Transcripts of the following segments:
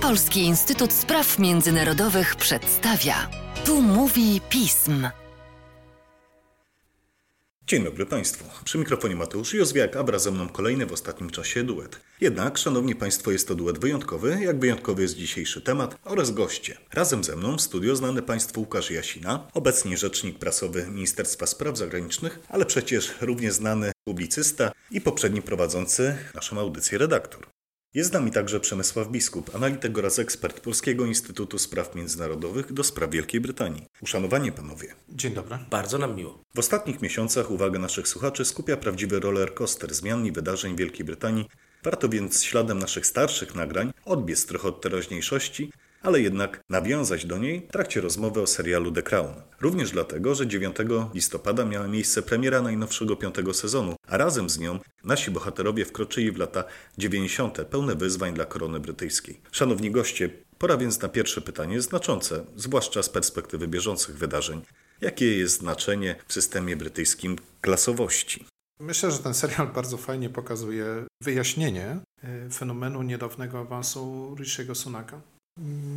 Polski Instytut Spraw Międzynarodowych przedstawia. Tu mówi pism. Dzień dobry Państwu. Przy mikrofonie Mateusz Józwiak, a wraz ze mną kolejny w ostatnim czasie duet. Jednak, Szanowni Państwo, jest to duet wyjątkowy, jak wyjątkowy jest dzisiejszy temat oraz goście. Razem ze mną w studio znany Państwu Łukasz Jasina, obecnie rzecznik prasowy Ministerstwa Spraw Zagranicznych, ale przecież równie znany publicysta i poprzedni prowadzący naszą audycję redaktor. Jest z nami także Przemysław Biskup, analityk oraz ekspert Polskiego Instytutu Spraw Międzynarodowych do spraw Wielkiej Brytanii. Uszanowanie panowie. Dzień dobry. Bardzo nam miło. W ostatnich miesiącach uwagę naszych słuchaczy skupia prawdziwy roller coaster zmian i wydarzeń w Wielkiej Brytanii. Warto więc śladem naszych starszych nagrań odbiec trochę od teraźniejszości ale jednak nawiązać do niej w trakcie rozmowy o serialu The Crown. Również dlatego, że 9 listopada miała miejsce premiera najnowszego piątego sezonu, a razem z nią nasi bohaterowie wkroczyli w lata 90. pełne wyzwań dla korony brytyjskiej. Szanowni goście, pora więc na pierwsze pytanie znaczące, zwłaszcza z perspektywy bieżących wydarzeń. Jakie jest znaczenie w systemie brytyjskim klasowości? Myślę, że ten serial bardzo fajnie pokazuje wyjaśnienie e, fenomenu niedawnego awansu Rishiego Sunaka.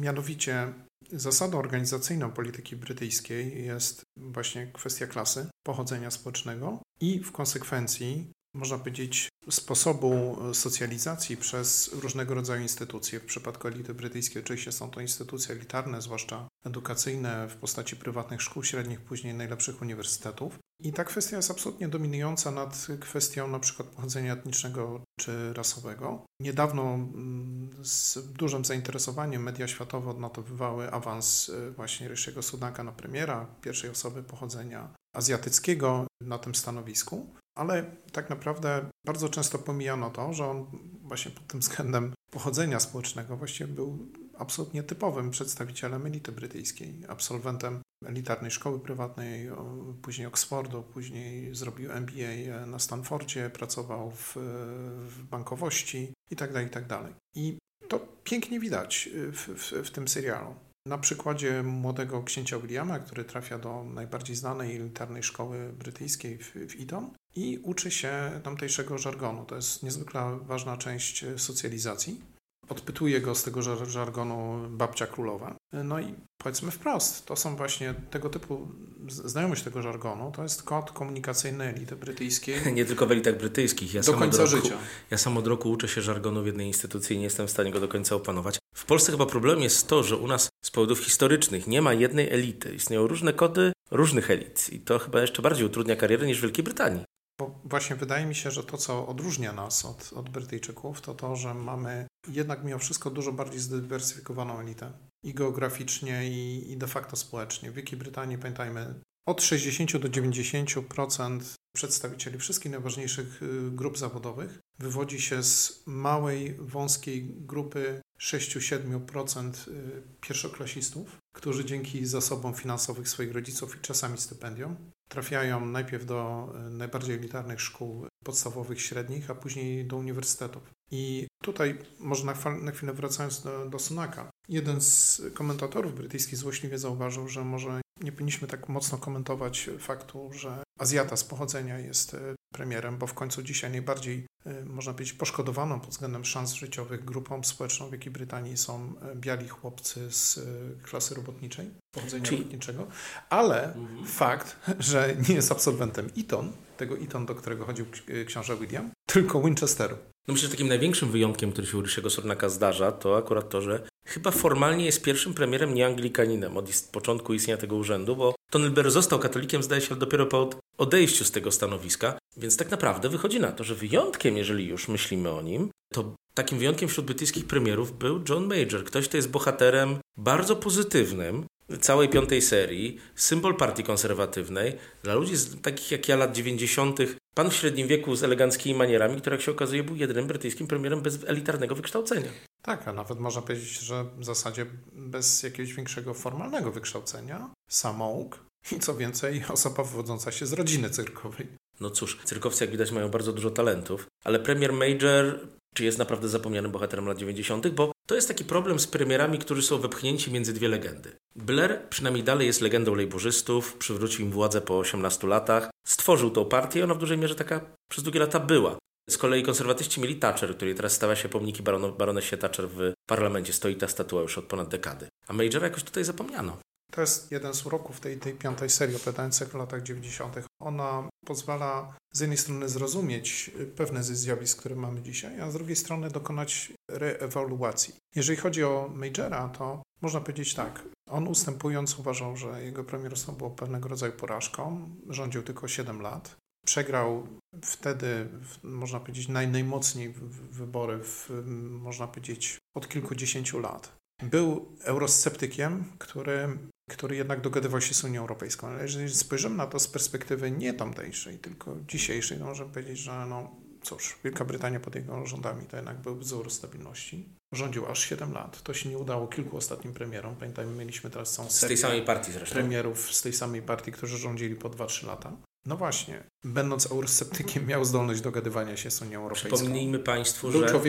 Mianowicie zasadą organizacyjną polityki brytyjskiej jest właśnie kwestia klasy, pochodzenia społecznego i w konsekwencji można powiedzieć, sposobu socjalizacji przez różnego rodzaju instytucje. W przypadku elity brytyjskiej oczywiście są to instytucje elitarne, zwłaszcza edukacyjne w postaci prywatnych szkół średnich, później najlepszych uniwersytetów. I ta kwestia jest absolutnie dominująca nad kwestią na przykład pochodzenia etnicznego czy rasowego. Niedawno mm, z dużym zainteresowaniem media światowe odnotowywały awans y, właśnie Ryshiego Sunaka na premiera, pierwszej osoby pochodzenia azjatyckiego na tym stanowisku ale tak naprawdę bardzo często pomijano to, że on właśnie pod tym względem pochodzenia społecznego właściwie był absolutnie typowym przedstawicielem elity brytyjskiej, absolwentem elitarnej szkoły prywatnej, później Oxfordu, później zrobił MBA na Stanfordzie, pracował w, w bankowości itd., tak itd. Tak I to pięknie widać w, w, w tym serialu. Na przykładzie młodego księcia Williama, który trafia do najbardziej znanej elitarnej szkoły brytyjskiej w, w Eton i uczy się tamtejszego żargonu. To jest niezwykle ważna część socjalizacji. Odpytuje go z tego żargonu babcia królowa. No i powiedzmy wprost, to są właśnie tego typu znajomość tego żargonu, to jest kod komunikacyjny elity brytyjskiej. Nie tylko w elitach brytyjskich. Ja do końca roku, życia. Ja sam od roku uczę się żargonu w jednej instytucji i nie jestem w stanie go do końca opanować. W Polsce chyba problem jest to, że u nas z powodów historycznych nie ma jednej elity. Istnieją różne kody różnych elit i to chyba jeszcze bardziej utrudnia karierę niż w Wielkiej Brytanii. Bo właśnie wydaje mi się, że to, co odróżnia nas od, od Brytyjczyków, to to, że mamy jednak mimo wszystko dużo bardziej zdywersyfikowaną elitę. I geograficznie, i, i de facto społecznie. W Wielkiej Brytanii, pamiętajmy, od 60 do 90% przedstawicieli wszystkich najważniejszych y, grup zawodowych wywodzi się z małej, wąskiej grupy 6-7% y, pierwszoklasistów, którzy dzięki zasobom finansowym swoich rodziców i czasami stypendium trafiają najpierw do y, najbardziej elitarnych szkół podstawowych, średnich, a później do uniwersytetów. I tutaj, może na, na chwilę wracając do, do Sunaka, jeden z komentatorów brytyjskich złośliwie zauważył, że może nie powinniśmy tak mocno komentować faktu, że Azjata z pochodzenia jest e, premierem, bo w końcu dzisiaj najbardziej, e, można powiedzieć, poszkodowaną pod względem szans życiowych grupą społeczną w Wielkiej Brytanii są e, biali chłopcy z klasy robotniczej, pochodzenia Czyli... robotniczego, ale mhm. fakt, że nie jest absolwentem Eton, tego Eton, do którego chodził książę William, tylko Winchesteru. No myślę, że takim największym wyjątkiem, który się u Rysiego Sornaka zdarza, to akurat to, że chyba formalnie jest pierwszym premierem nieanglikaninem od początku istnienia tego urzędu, bo Blair został katolikiem, zdaje się, dopiero po odejściu z tego stanowiska. Więc tak naprawdę wychodzi na to, że wyjątkiem, jeżeli już myślimy o nim, to takim wyjątkiem wśród brytyjskich premierów był John Major. Ktoś, kto jest bohaterem bardzo pozytywnym, całej piątej serii, symbol partii konserwatywnej, dla ludzi z, takich jak ja lat 90., pan w średnim wieku z eleganckimi manierami, który jak się okazuje był jedynym brytyjskim premierem bez elitarnego wykształcenia. Tak, a nawet można powiedzieć, że w zasadzie bez jakiegoś większego formalnego wykształcenia, samouk i co więcej osoba wywodząca się z rodziny cyrkowej. No cóż, cyrkowcy jak widać mają bardzo dużo talentów, ale premier Major czy jest naprawdę zapomnianym bohaterem lat 90., bo to jest taki problem z premierami, którzy są wepchnięci między dwie legendy. Blair przynajmniej dalej jest legendą lejburzystów, przywrócił im władzę po 18 latach, stworzył tą partię i ona w dużej mierze taka przez długie lata była. Z kolei konserwatyści mieli Thatcher, której teraz stawia się pomniki baron baronesie Thatcher w parlamencie stoi ta statua już od ponad dekady. A Majora jakoś tutaj zapomniano. To jest jeden z uroków tej, tej piątej serii opowiadającej w latach 90. Ona pozwala z jednej strony zrozumieć pewne ze zjawisk, które mamy dzisiaj, a z drugiej strony dokonać reewaluacji. Jeżeli chodzi o Majora, to można powiedzieć tak. On ustępując uważał, że jego premierostwo było pewnego rodzaju porażką. Rządził tylko 7 lat. Przegrał wtedy, można powiedzieć, naj, najmocniej wybory, w, można powiedzieć, od kilkudziesięciu lat. Był eurosceptykiem, który który jednak dogadywał się z Unią Europejską. Ale jeżeli spojrzymy na to z perspektywy nie tamtejszej, tylko dzisiejszej, to możemy powiedzieć, że no cóż, Wielka Brytania pod jego rządami to jednak był wzór stabilności. Rządził aż 7 lat. To się nie udało kilku ostatnim premierom. Pamiętajmy, mieliśmy teraz całą serię z tej samej partii zresztą. premierów z tej samej partii, którzy rządzili po 2-3 lata. No właśnie, będąc eurosceptykiem, miał zdolność dogadywania się z Unią Europejską. Przypomnijmy Państwu, był że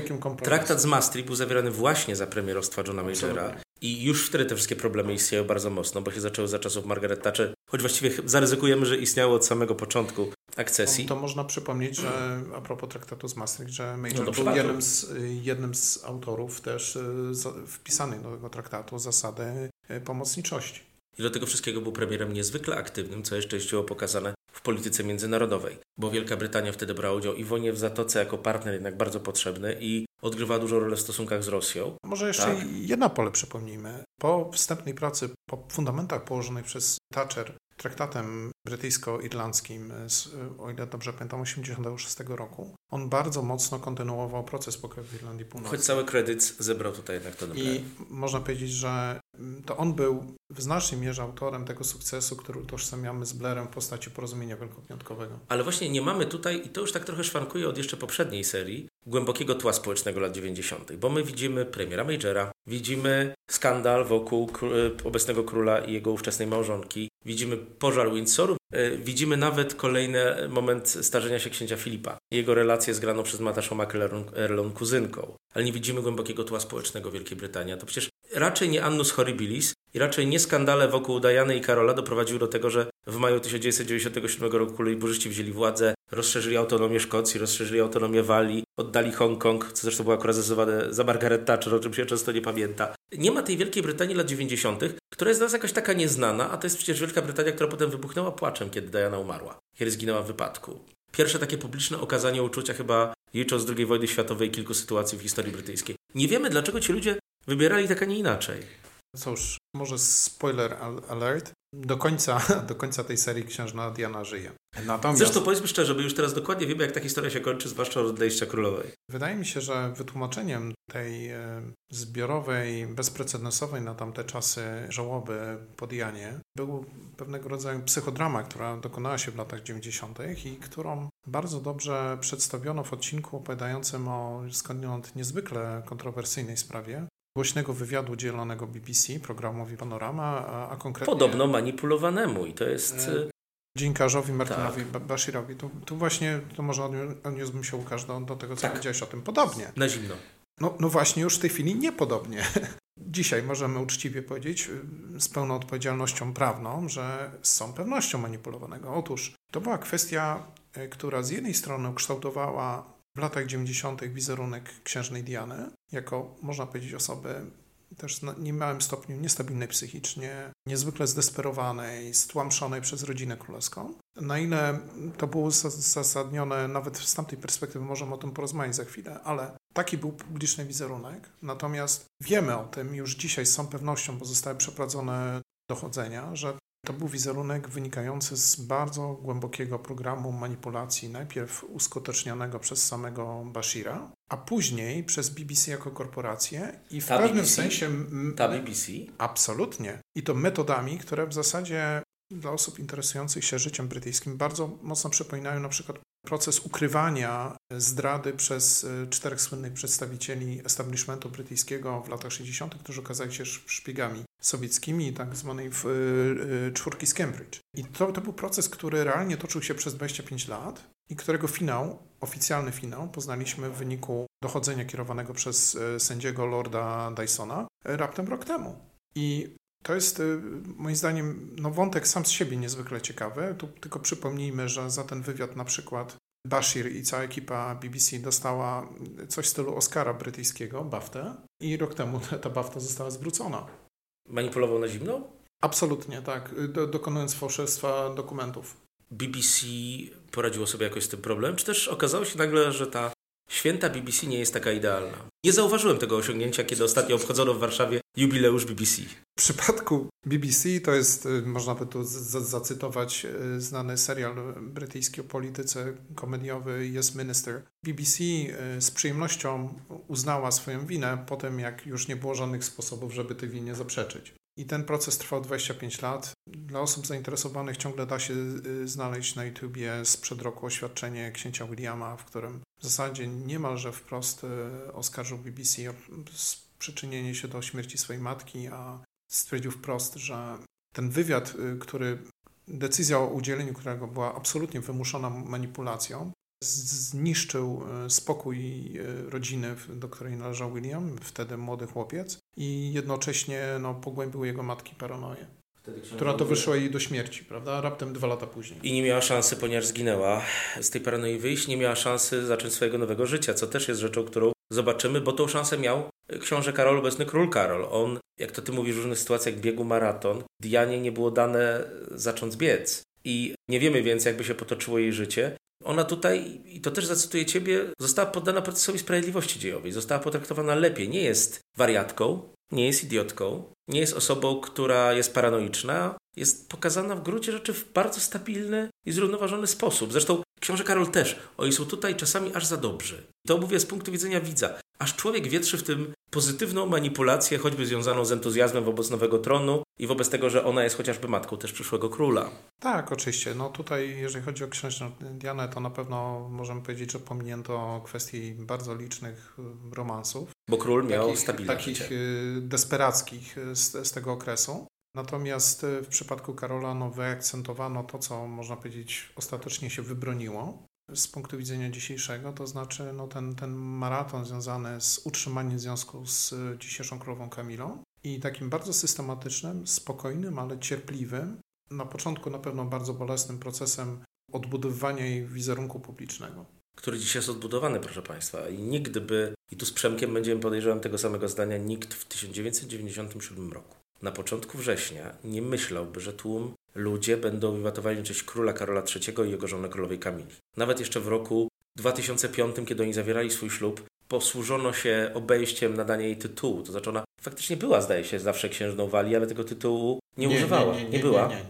traktat z Maastricht był zawierany właśnie za premierostwa Johna Majora i już wtedy te wszystkie problemy istniały bardzo mocno, bo się zaczęły za czasów Margaret Thatcher, choć właściwie zaryzykujemy, że istniały od samego początku akcesji. To, to można przypomnieć, że a propos traktatu z Maastricht, że Major no był jednym z, jednym z autorów też y, wpisanej do tego traktatu zasady y, pomocniczości. I do tego wszystkiego był premierem niezwykle aktywnym, co jest częściowo pokazane w polityce międzynarodowej, bo Wielka Brytania wtedy brała udział i w wojnie w Zatoce jako partner jednak bardzo potrzebny i odgrywa dużą rolę w stosunkach z Rosją. Może jeszcze tak? jedna pole przypomnijmy. Po wstępnej pracy, po fundamentach położonych przez Thatcher traktatem brytyjsko-irlandzkim, z, o ile dobrze pamiętam, 1986 roku. On bardzo mocno kontynuował proces pokoju w Irlandii Północnej. Choć cały kredyt zebrał tutaj jednak to dobrze. I można powiedzieć, że to on był w znacznej mierze autorem tego sukcesu, który utożsamiamy z Blairem w postaci porozumienia wielkopiątkowego. Ale właśnie nie mamy tutaj, i to już tak trochę szwankuje od jeszcze poprzedniej serii, głębokiego tła społecznego lat 90., bo my widzimy premiera Majora, widzimy skandal wokół obecnego króla i jego ówczesnej małżonki, widzimy pożar Windsoru, e, widzimy nawet kolejny moment starzenia się księcia Filipa, jego relację zgraną przez Mataszą McErlon kuzynką, ale nie widzimy głębokiego tła społecznego Wielkiej Brytanii. To przecież raczej nie Annus Horribilis i raczej nie skandale wokół Diany i Karola doprowadziły do tego, że w maju 1997 roku lejburzyści wzięli władzę, rozszerzyli autonomię Szkocji, rozszerzyli autonomię Walii, oddali Hongkong, co zresztą było akurat zdecydowane za Margaret Thatcher, o czym się często nie pamięta. Nie ma tej Wielkiej Brytanii lat 90., która jest dla nas jakaś taka nieznana, a to jest przecież Wielka Brytania, która potem wybuchnęła płaczem, kiedy Diana umarła, kiedy zginęła w wypadku. Pierwsze takie publiczne okazanie uczucia chyba licząc z II wojny światowej kilku sytuacji w historii brytyjskiej. Nie wiemy, dlaczego ci ludzie wybierali tak, a nie inaczej. Cóż, może spoiler alert. Do końca, do końca tej serii księżna Diana żyje. Natomiast... Zresztą powiedzmy szczerze, bo już teraz dokładnie wiemy, jak ta historia się kończy, zwłaszcza od odejścia królowej. Wydaje mi się, że wytłumaczeniem tej e, zbiorowej, bezprecedensowej na tamte czasy żałoby po Dianie był pewnego rodzaju psychodrama, która dokonała się w latach 90. i którą bardzo dobrze przedstawiono w odcinku opowiadającym o skądinąd niezwykle kontrowersyjnej sprawie, głośnego wywiadu udzielonego BBC, programowi Panorama, a, a konkretnie... Podobno manipulowanemu i to jest... E, dziennikarzowi Martinowi tak. Bashirowi. Tu, tu, właśnie, to może odniósłbym się Łukasz do, do tego, co tak. powiedziałeś o tym. Podobnie. Na zimno. No, no właśnie, już w tej chwili niepodobnie. Dzisiaj możemy uczciwie powiedzieć y, z pełną odpowiedzialnością prawną, że z całą pewnością manipulowanego. Otóż to była kwestia, y, która z jednej strony kształtowała w latach 90. wizerunek księżnej Diany, jako, można powiedzieć, osoby też w niemałym stopniu niestabilnej psychicznie, niezwykle zdesperowanej, stłamszonej przez rodzinę królewską. Na ile to było zasadnione, nawet z tamtej perspektywy możemy o tym porozmawiać za chwilę, ale taki był publiczny wizerunek. Natomiast wiemy o tym już dzisiaj z całą pewnością, bo zostały przeprowadzone dochodzenia, że to był wizerunek wynikający z bardzo głębokiego programu manipulacji, najpierw uskutecznionego przez samego Bashira, a później przez BBC jako korporację i w ta pewnym BBC? sensie. Ta BBC? Absolutnie. I to metodami, które w zasadzie dla osób interesujących się życiem brytyjskim bardzo mocno przypominają na przykład proces ukrywania zdrady przez e, czterech słynnych przedstawicieli establishmentu brytyjskiego w latach 60., którzy okazali się szpiegami sowieckimi, tak zwanej e, e, czwórki z Cambridge. I to, to był proces, który realnie toczył się przez 25 lat i którego finał, oficjalny finał, poznaliśmy w wyniku dochodzenia kierowanego przez sędziego Lorda Dysona raptem rok temu. I to jest moim zdaniem no, wątek sam z siebie niezwykle ciekawy. Tu tylko przypomnijmy, że za ten wywiad na przykład Bashir i cała ekipa BBC dostała coś w stylu Oscara brytyjskiego, BAFTA, i rok temu ta BAFTA została zwrócona. Manipulował na zimno? Absolutnie, tak, do, dokonując fałszerstwa dokumentów. BBC poradziło sobie jakoś z tym problemem, czy też okazało się nagle, że ta święta BBC nie jest taka idealna? Nie zauważyłem tego osiągnięcia, kiedy ostatnio obchodzono w Warszawie jubileusz BBC. W przypadku BBC to jest, y, można by tu zacytować y, znany serial brytyjski o polityce komediowy Yes Minister. BBC y, z przyjemnością uznała swoją winę po tym, jak już nie było żadnych sposobów, żeby tej winie zaprzeczyć. I ten proces trwał 25 lat. Dla osób zainteresowanych ciągle da się znaleźć na YouTubie sprzed roku oświadczenie księcia Williama, w którym w zasadzie niemalże wprost oskarżył BBC o przyczynienie się do śmierci swojej matki, a stwierdził wprost, że ten wywiad, y, który decyzja o udzieleniu którego była absolutnie wymuszona manipulacją, zniszczył y, spokój y, rodziny, do której należał William, wtedy młody chłopiec, i jednocześnie no, pogłębił jego matki paranoję. Która to wyszła jej do śmierci, prawda? Raptem dwa lata później. I nie miała szansy, ponieważ zginęła, z tej paranoi wyjść, nie miała szansy zacząć swojego nowego życia, co też jest rzeczą, którą zobaczymy, bo tą szansę miał książę Karol, obecny król Karol. On, jak to ty mówisz w różnych sytuacjach, biegł maraton. Dianie nie było dane zacząć biec. I nie wiemy więc, jakby się potoczyło jej życie. Ona tutaj, i to też zacytuję ciebie, została poddana procesowi sprawiedliwości dziejowej. Została potraktowana lepiej. Nie jest wariatką, nie jest idiotką, nie jest osobą, która jest paranoiczna. Jest pokazana w gruncie rzeczy w bardzo stabilny i zrównoważony sposób. Zresztą książę Karol też. Oni są tutaj czasami aż za dobrzy. To mówię z punktu widzenia widza. Aż człowiek wietrzy w tym pozytywną manipulację, choćby związaną z entuzjazmem wobec nowego tronu i wobec tego, że ona jest chociażby matką też przyszłego króla. Tak, oczywiście. No tutaj, jeżeli chodzi o księżną Dianę, to na pewno możemy powiedzieć, że pominięto kwestii bardzo licznych y, romansów. Bo król miał takich, stabilne Takich życie. Y, desperackich y, z, z tego okresu. Natomiast w przypadku Karola no, wyakcentowano to, co można powiedzieć ostatecznie się wybroniło, z punktu widzenia dzisiejszego, to znaczy no, ten, ten maraton związany z utrzymaniem związku z dzisiejszą królową Kamilą i takim bardzo systematycznym, spokojnym, ale cierpliwym, na początku na pewno bardzo bolesnym procesem odbudowywania jej wizerunku publicznego. Który dzisiaj jest odbudowany, proszę Państwa. I nigdy by, i tu z Przemkiem będziemy podejrzewam tego samego zdania, nikt w 1997 roku, na początku września, nie myślałby, że tłum ludzie będą wiwatowali cześć króla Karola III i jego żony królowej Kamili. Nawet jeszcze w roku 2005, kiedy oni zawierali swój ślub, posłużono się obejściem nadania jej tytułu. To znaczy ona faktycznie była, zdaje się, zawsze księżną Walii, ale tego tytułu nie, nie używała. Nie, nie, nie była? Nie,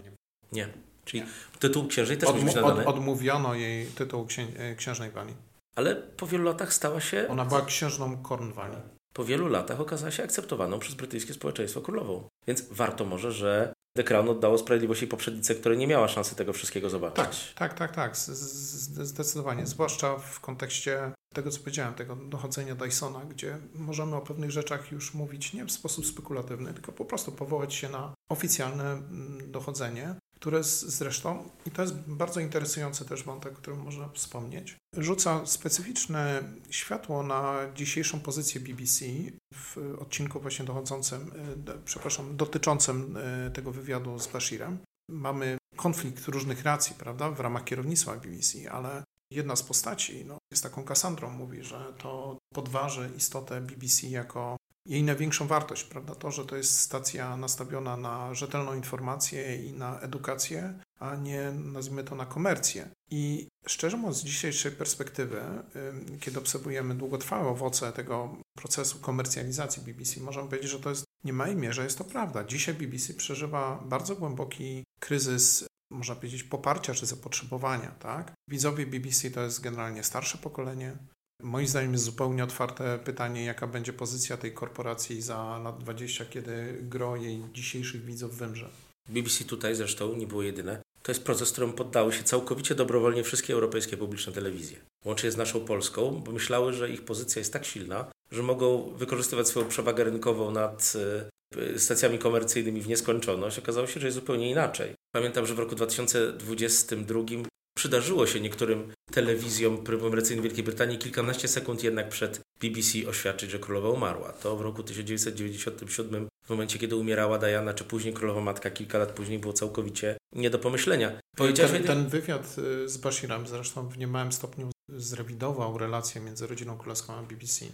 nie, Czyli tytuł księżnej też Odmu- musi od, Odmówiono jej tytuł księ e, księżnej Walii. Ale po wielu latach stała się... Ona była księżną Cornwalii. Po wielu latach okazała się akceptowaną przez brytyjskie społeczeństwo królową. Więc warto może, że The Crown oddało sprawiedliwości poprzednice, która nie miała szansy tego wszystkiego zobaczyć. Tak, tak, tak, tak. Zdecydowanie. Zwłaszcza w kontekście tego, co powiedziałem, tego dochodzenia Dysona, gdzie możemy o pewnych rzeczach już mówić nie w sposób spekulatywny, tylko po prostu powołać się na oficjalne mm, dochodzenie, które zresztą, i to jest bardzo interesujący też wątek, o którym można wspomnieć, rzuca specyficzne światło na dzisiejszą pozycję BBC w odcinku właśnie dochodzącym, e, przepraszam, dotyczącym e, tego wywiadu z Bashirem. Mamy konflikt różnych racji, prawda, w ramach kierownictwa BBC, ale jedna z postaci no, jest taką Kassandrą, mówi, że to podważy istotę BBC jako jej największą wartość, prawda? To, że to jest stacja nastawiona na rzetelną informację i na edukację, a nie nazwijmy to na komercję. I szczerze mówiąc, z dzisiejszej perspektywy, kiedy obserwujemy długotrwałe owoce tego procesu komercjalizacji BBC, możemy powiedzieć, że to jest nie małej mierze jest to prawda. Dzisiaj BBC przeżywa bardzo głęboki kryzys, można powiedzieć, poparcia czy zapotrzebowania. Tak? Widzowie BBC to jest generalnie starsze pokolenie, Moim zdaniem jest zupełnie otwarte pytanie, jaka będzie pozycja tej korporacji za lat 20, kiedy gro jej dzisiejszych widzów wymrze. BBC tutaj zresztą nie było jedyne. To jest proces, któremu poddały się całkowicie dobrowolnie wszystkie europejskie publiczne telewizje. Łącznie z naszą polską, bo myślały, że ich pozycja jest tak silna, że mogą wykorzystywać swoją przewagę rynkową nad e, stacjami komercyjnymi w nieskończoność. Okazało się, że jest zupełnie inaczej. Pamiętam, że w roku 2022 Przydarzyło się niektórym telewizjom komercyjnym Wielkiej Brytanii kilkanaście sekund jednak przed BBC oświadczyć, że królowa umarła. To w roku 1997 w momencie, kiedy umierała Diana, czy później królowa matka kilka lat później, było całkowicie nie do pomyślenia. Ten, ten wywiad y, z Bashirem zresztą w niemałym stopniu zrewidował relacje między rodziną królewską a BBC.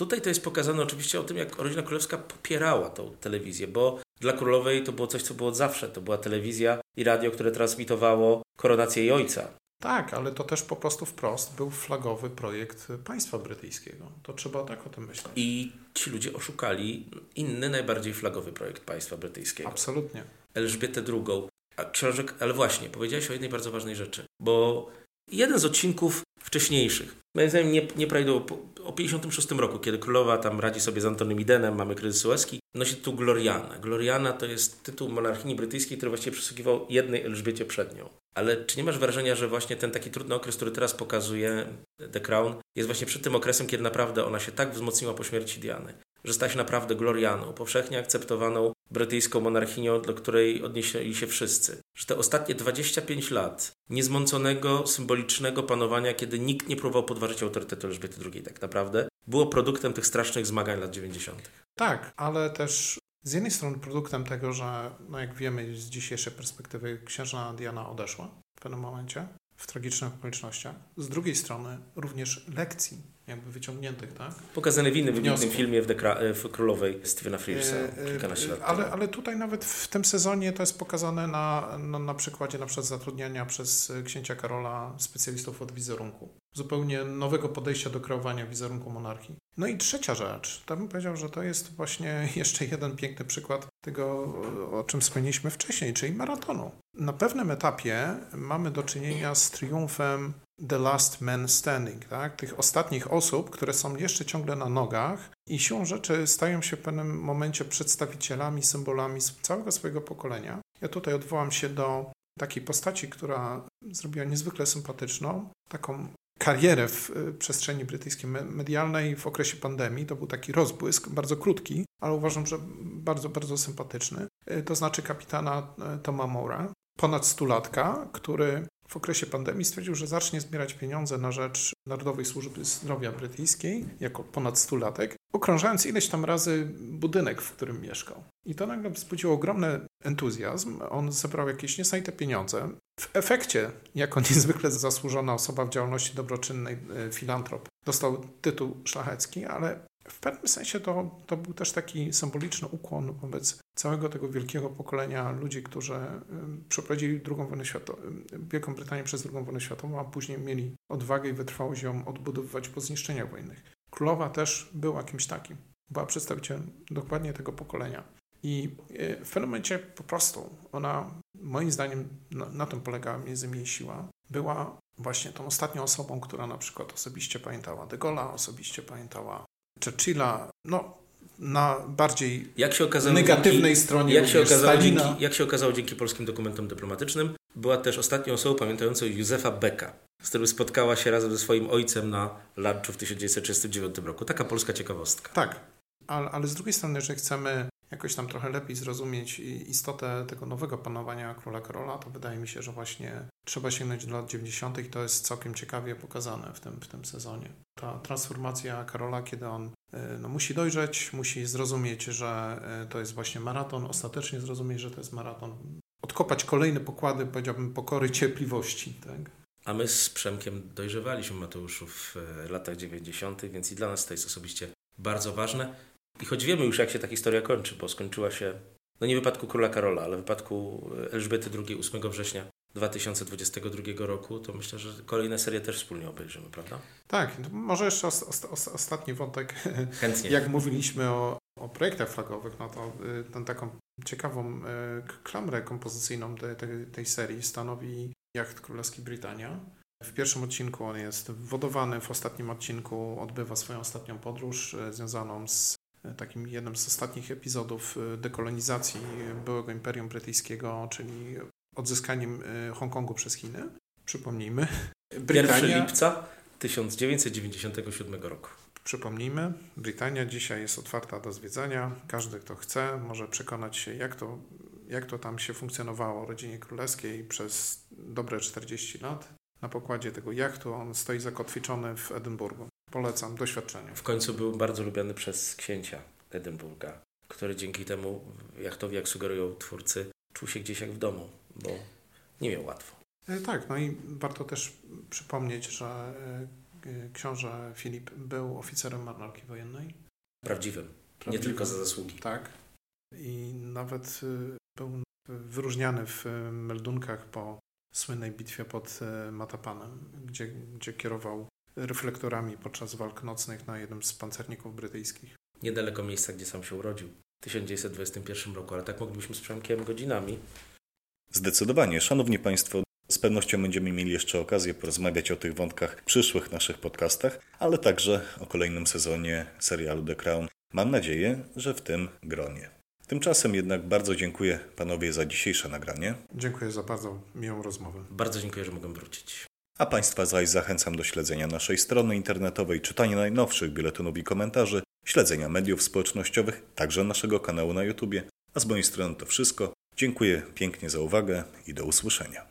Tutaj to jest pokazane oczywiście o tym, jak rodzina królewska popierała tą telewizję, bo dla królowej to było coś, co było od zawsze. To była telewizja i radio, które transmitowało koronację jej ojca. Tak, ale to też po prostu wprost był flagowy projekt państwa brytyjskiego. To trzeba tak o tym myśleć. I ci ludzie oszukali inny, najbardziej flagowy projekt państwa brytyjskiego. Absolutnie. Elżbietę II. A książek, ale właśnie, powiedziałeś o jednej bardzo ważnej rzeczy, bo jeden z odcinków wcześniejszych, moim zdaniem nie, nie prajdą, o 56 roku, kiedy królowa tam radzi sobie z Antonym Idenem, mamy kryzys Suezki, nosi tytuł Gloriana. Gloriana to jest tytuł monarchini brytyjskiej, który właściwie przysługiwał jednej Elżbiecie przed nią. Ale czy nie masz wrażenia, że właśnie ten taki trudny okres, który teraz pokazuje The Crown, jest właśnie przed tym okresem, kiedy naprawdę ona się tak wzmocniła po śmierci Diany, że stała się naprawdę glorianą, powszechnie akceptowaną brytyjską monarchinią, do której odnieśli się wszyscy. Że te ostatnie 25 lat niezmąconego, symbolicznego panowania, kiedy nikt nie próbował podważyć autorytetu Elżbiety II tak naprawdę, było produktem tych strasznych zmagań lat 90. Tak, ale też z jednej strony produktem tego, że no jak wiemy z dzisiejszej perspektywy księżna Diana odeszła w pewnym momencie, w tragicznych okolicznościach. Z drugiej strony również lekcji jakby wyciągniętych, tak? Pokazane w innym wybitnym filmie w, Dekra- w Królowej Stephena Frearsa e, e, kilkanaście lat ale, ale tutaj nawet w tym sezonie to jest pokazane na, na, na przykładzie na przykład zatrudniania przez księcia Karola specjalistów od wizerunku. Zupełnie nowego podejścia do kreowania wizerunku monarchii. No i trzecia rzecz, to bym powiedział, że to jest właśnie jeszcze jeden piękny przykład tego, o czym wspomnieliśmy wcześniej, czyli maratonu. Na pewnym etapie mamy do czynienia z triumfem The Last Man Standing, tak? tych ostatnich osób, które są jeszcze ciągle na nogach i siłą rzeczy stają się w pewnym momencie przedstawicielami, symbolami całego swojego pokolenia. Ja tutaj odwołam się do takiej postaci, która zrobiła niezwykle sympatyczną, taką karierę w y, przestrzeni brytyjskiej medialnej w okresie pandemii. To był taki rozbłysk, bardzo krótki, ale uważam, że bardzo, bardzo sympatyczny. Y, to znaczy kapitana y, Toma Mora, ponad stulatka, który w okresie pandemii stwierdził, że zacznie zbierać pieniądze na rzecz Narodowej Służby Zdrowia Brytyjskiej jako ponad stulatek, okrążając ileś tam razy budynek, w którym mieszkał. I to nagle wzbudziło ogromny entuzjazm. On zebrał jakieś niesamowite pieniądze. W efekcie, jako niezwykle zasłużona osoba w działalności dobroczynnej, e, filantrop, dostał tytuł szlachecki, ale w pewnym sensie to, to był też taki symboliczny ukłon wobec całego tego wielkiego pokolenia ludzi, którzy przeprowadzili drugą wojnę światową, Wielką Brytanię przez drugą wojnę światową, a później mieli odwagę i wytrwałość ją odbudowywać po zniszczeniach wojennych. Królowa też była kimś takim. Była przedstawicielem dokładnie tego pokolenia. I e, w pewnym momencie po prostu ona, moim zdaniem, na, na tym polegała między innymi siła, była właśnie tą ostatnią osobą, która na przykład osobiście pamiętała De Gaulle'a, osobiście pamiętała Churchilla, no na bardziej jak się okazało, negatywnej dzięki, stronie jak się, okazało, dzięki, jak się okazało dzięki polskim dokumentom dyplomatycznym, była też ostatnią osobą pamiętającą Józefa Becka, z którym spotkała się razem ze swoim ojcem na lunchu w 1939 roku. Taka polska ciekawostka. Tak, ale, ale z drugiej strony, że chcemy jakoś tam trochę lepiej zrozumieć istotę tego nowego panowania króla Karola, to wydaje mi się, że właśnie trzeba sięgnąć do lat 90. i to jest całkiem ciekawie pokazane w tym, w tym sezonie. Ta transformacja Karola, kiedy on e, no, musi dojrzeć, musi zrozumieć, że e, to jest właśnie maraton, ostatecznie zrozumieć, że to jest maraton, odkopać kolejne pokłady, powiedziałbym, pokory cierpliwości. Tak? A my z Przemkiem dojrzewaliśmy Mateuszu w e, latach 90., więc i dla nas to jest osobiście bardzo ważne. I choć wiemy już, jak się ta historia kończy, bo skończyła się, no nie w wypadku króla Karola, ale w wypadku Elżbiety II 8 września 2022 roku, to myślę, że kolejne serie też wspólnie obejrzymy, prawda? Tak, może jeszcze os, os, os, ostatni wątek. Chętnie. Jak mówiliśmy o, o projektach flagowych, no to y, taką ciekawą y, klamrę kompozycyjną tej, tej, tej serii stanowi jacht królewski Brytania. W pierwszym odcinku on jest wodowany, w ostatnim odcinku odbywa swoją ostatnią podróż y, związaną z takim jednym z ostatnich epizodów dekolonizacji byłego Imperium Brytyjskiego, czyli odzyskaniem e, Hongkongu przez Chiny. Przypomnijmy. Brytania, 1 lipca 1997 roku. Przypomnijmy, Brytania dzisiaj jest otwarta do zwiedzania. Każdy, kto chce, może przekonać się, jak to, jak to tam się funkcjonowało rodzinie królewskiej przez dobre 40 lat. Na pokładzie tego jachtu on stoi zakotwiczony w Edynburgu. Polecam doświadczenie. W końcu był bardzo lubiany przez księcia Edynburga który dzięki temu jachtowi, jak sugerują twórcy, czuł się gdzieś jak w domu, bo nie miał łatwo. E, Tak, no i warto też przypomnieć, że e, e, książę Filip był oficerem marynarki wojennej. Prawdziwym, nie Prawdziwym. tylko za zasługi. Tak. I nawet y, był wyróżniany w meldunkach po słynnej bitwie pod Matapanem, gdzie, gdzie kierował reflektorami podczas walk nocnych na jednym z pancerników brytyjskich. Niedaleko miejsca, gdzie sam się urodził. W 1921 roku, ale tak moglibyśmy z Przemkiem godzinami. Zdecydowanie, szanowni państwo, z pewnością będziemy mieli jeszcze okazję porozmawiać o tych wątkach w przyszłych naszych podcastach, ale także o kolejnym sezonie serialu The Crown. Mam nadzieję, że w tym gronie. Tymczasem jednak bardzo dziękuję panowie za dzisiejsze nagranie, Dziękuję za bardzo miłą rozmowę. Bardzo dziękuję, że mogłem wrócić. A państwa zaś zachęcam do śledzenia naszej strony internetowej, czytania najnowszych biuletynów i komentarzy, śledzenia mediów społecznościowych, także naszego kanału na YouTubie. A z mojej strony to wszystko. Dziękuję pięknie za uwagę i do usłyszenia.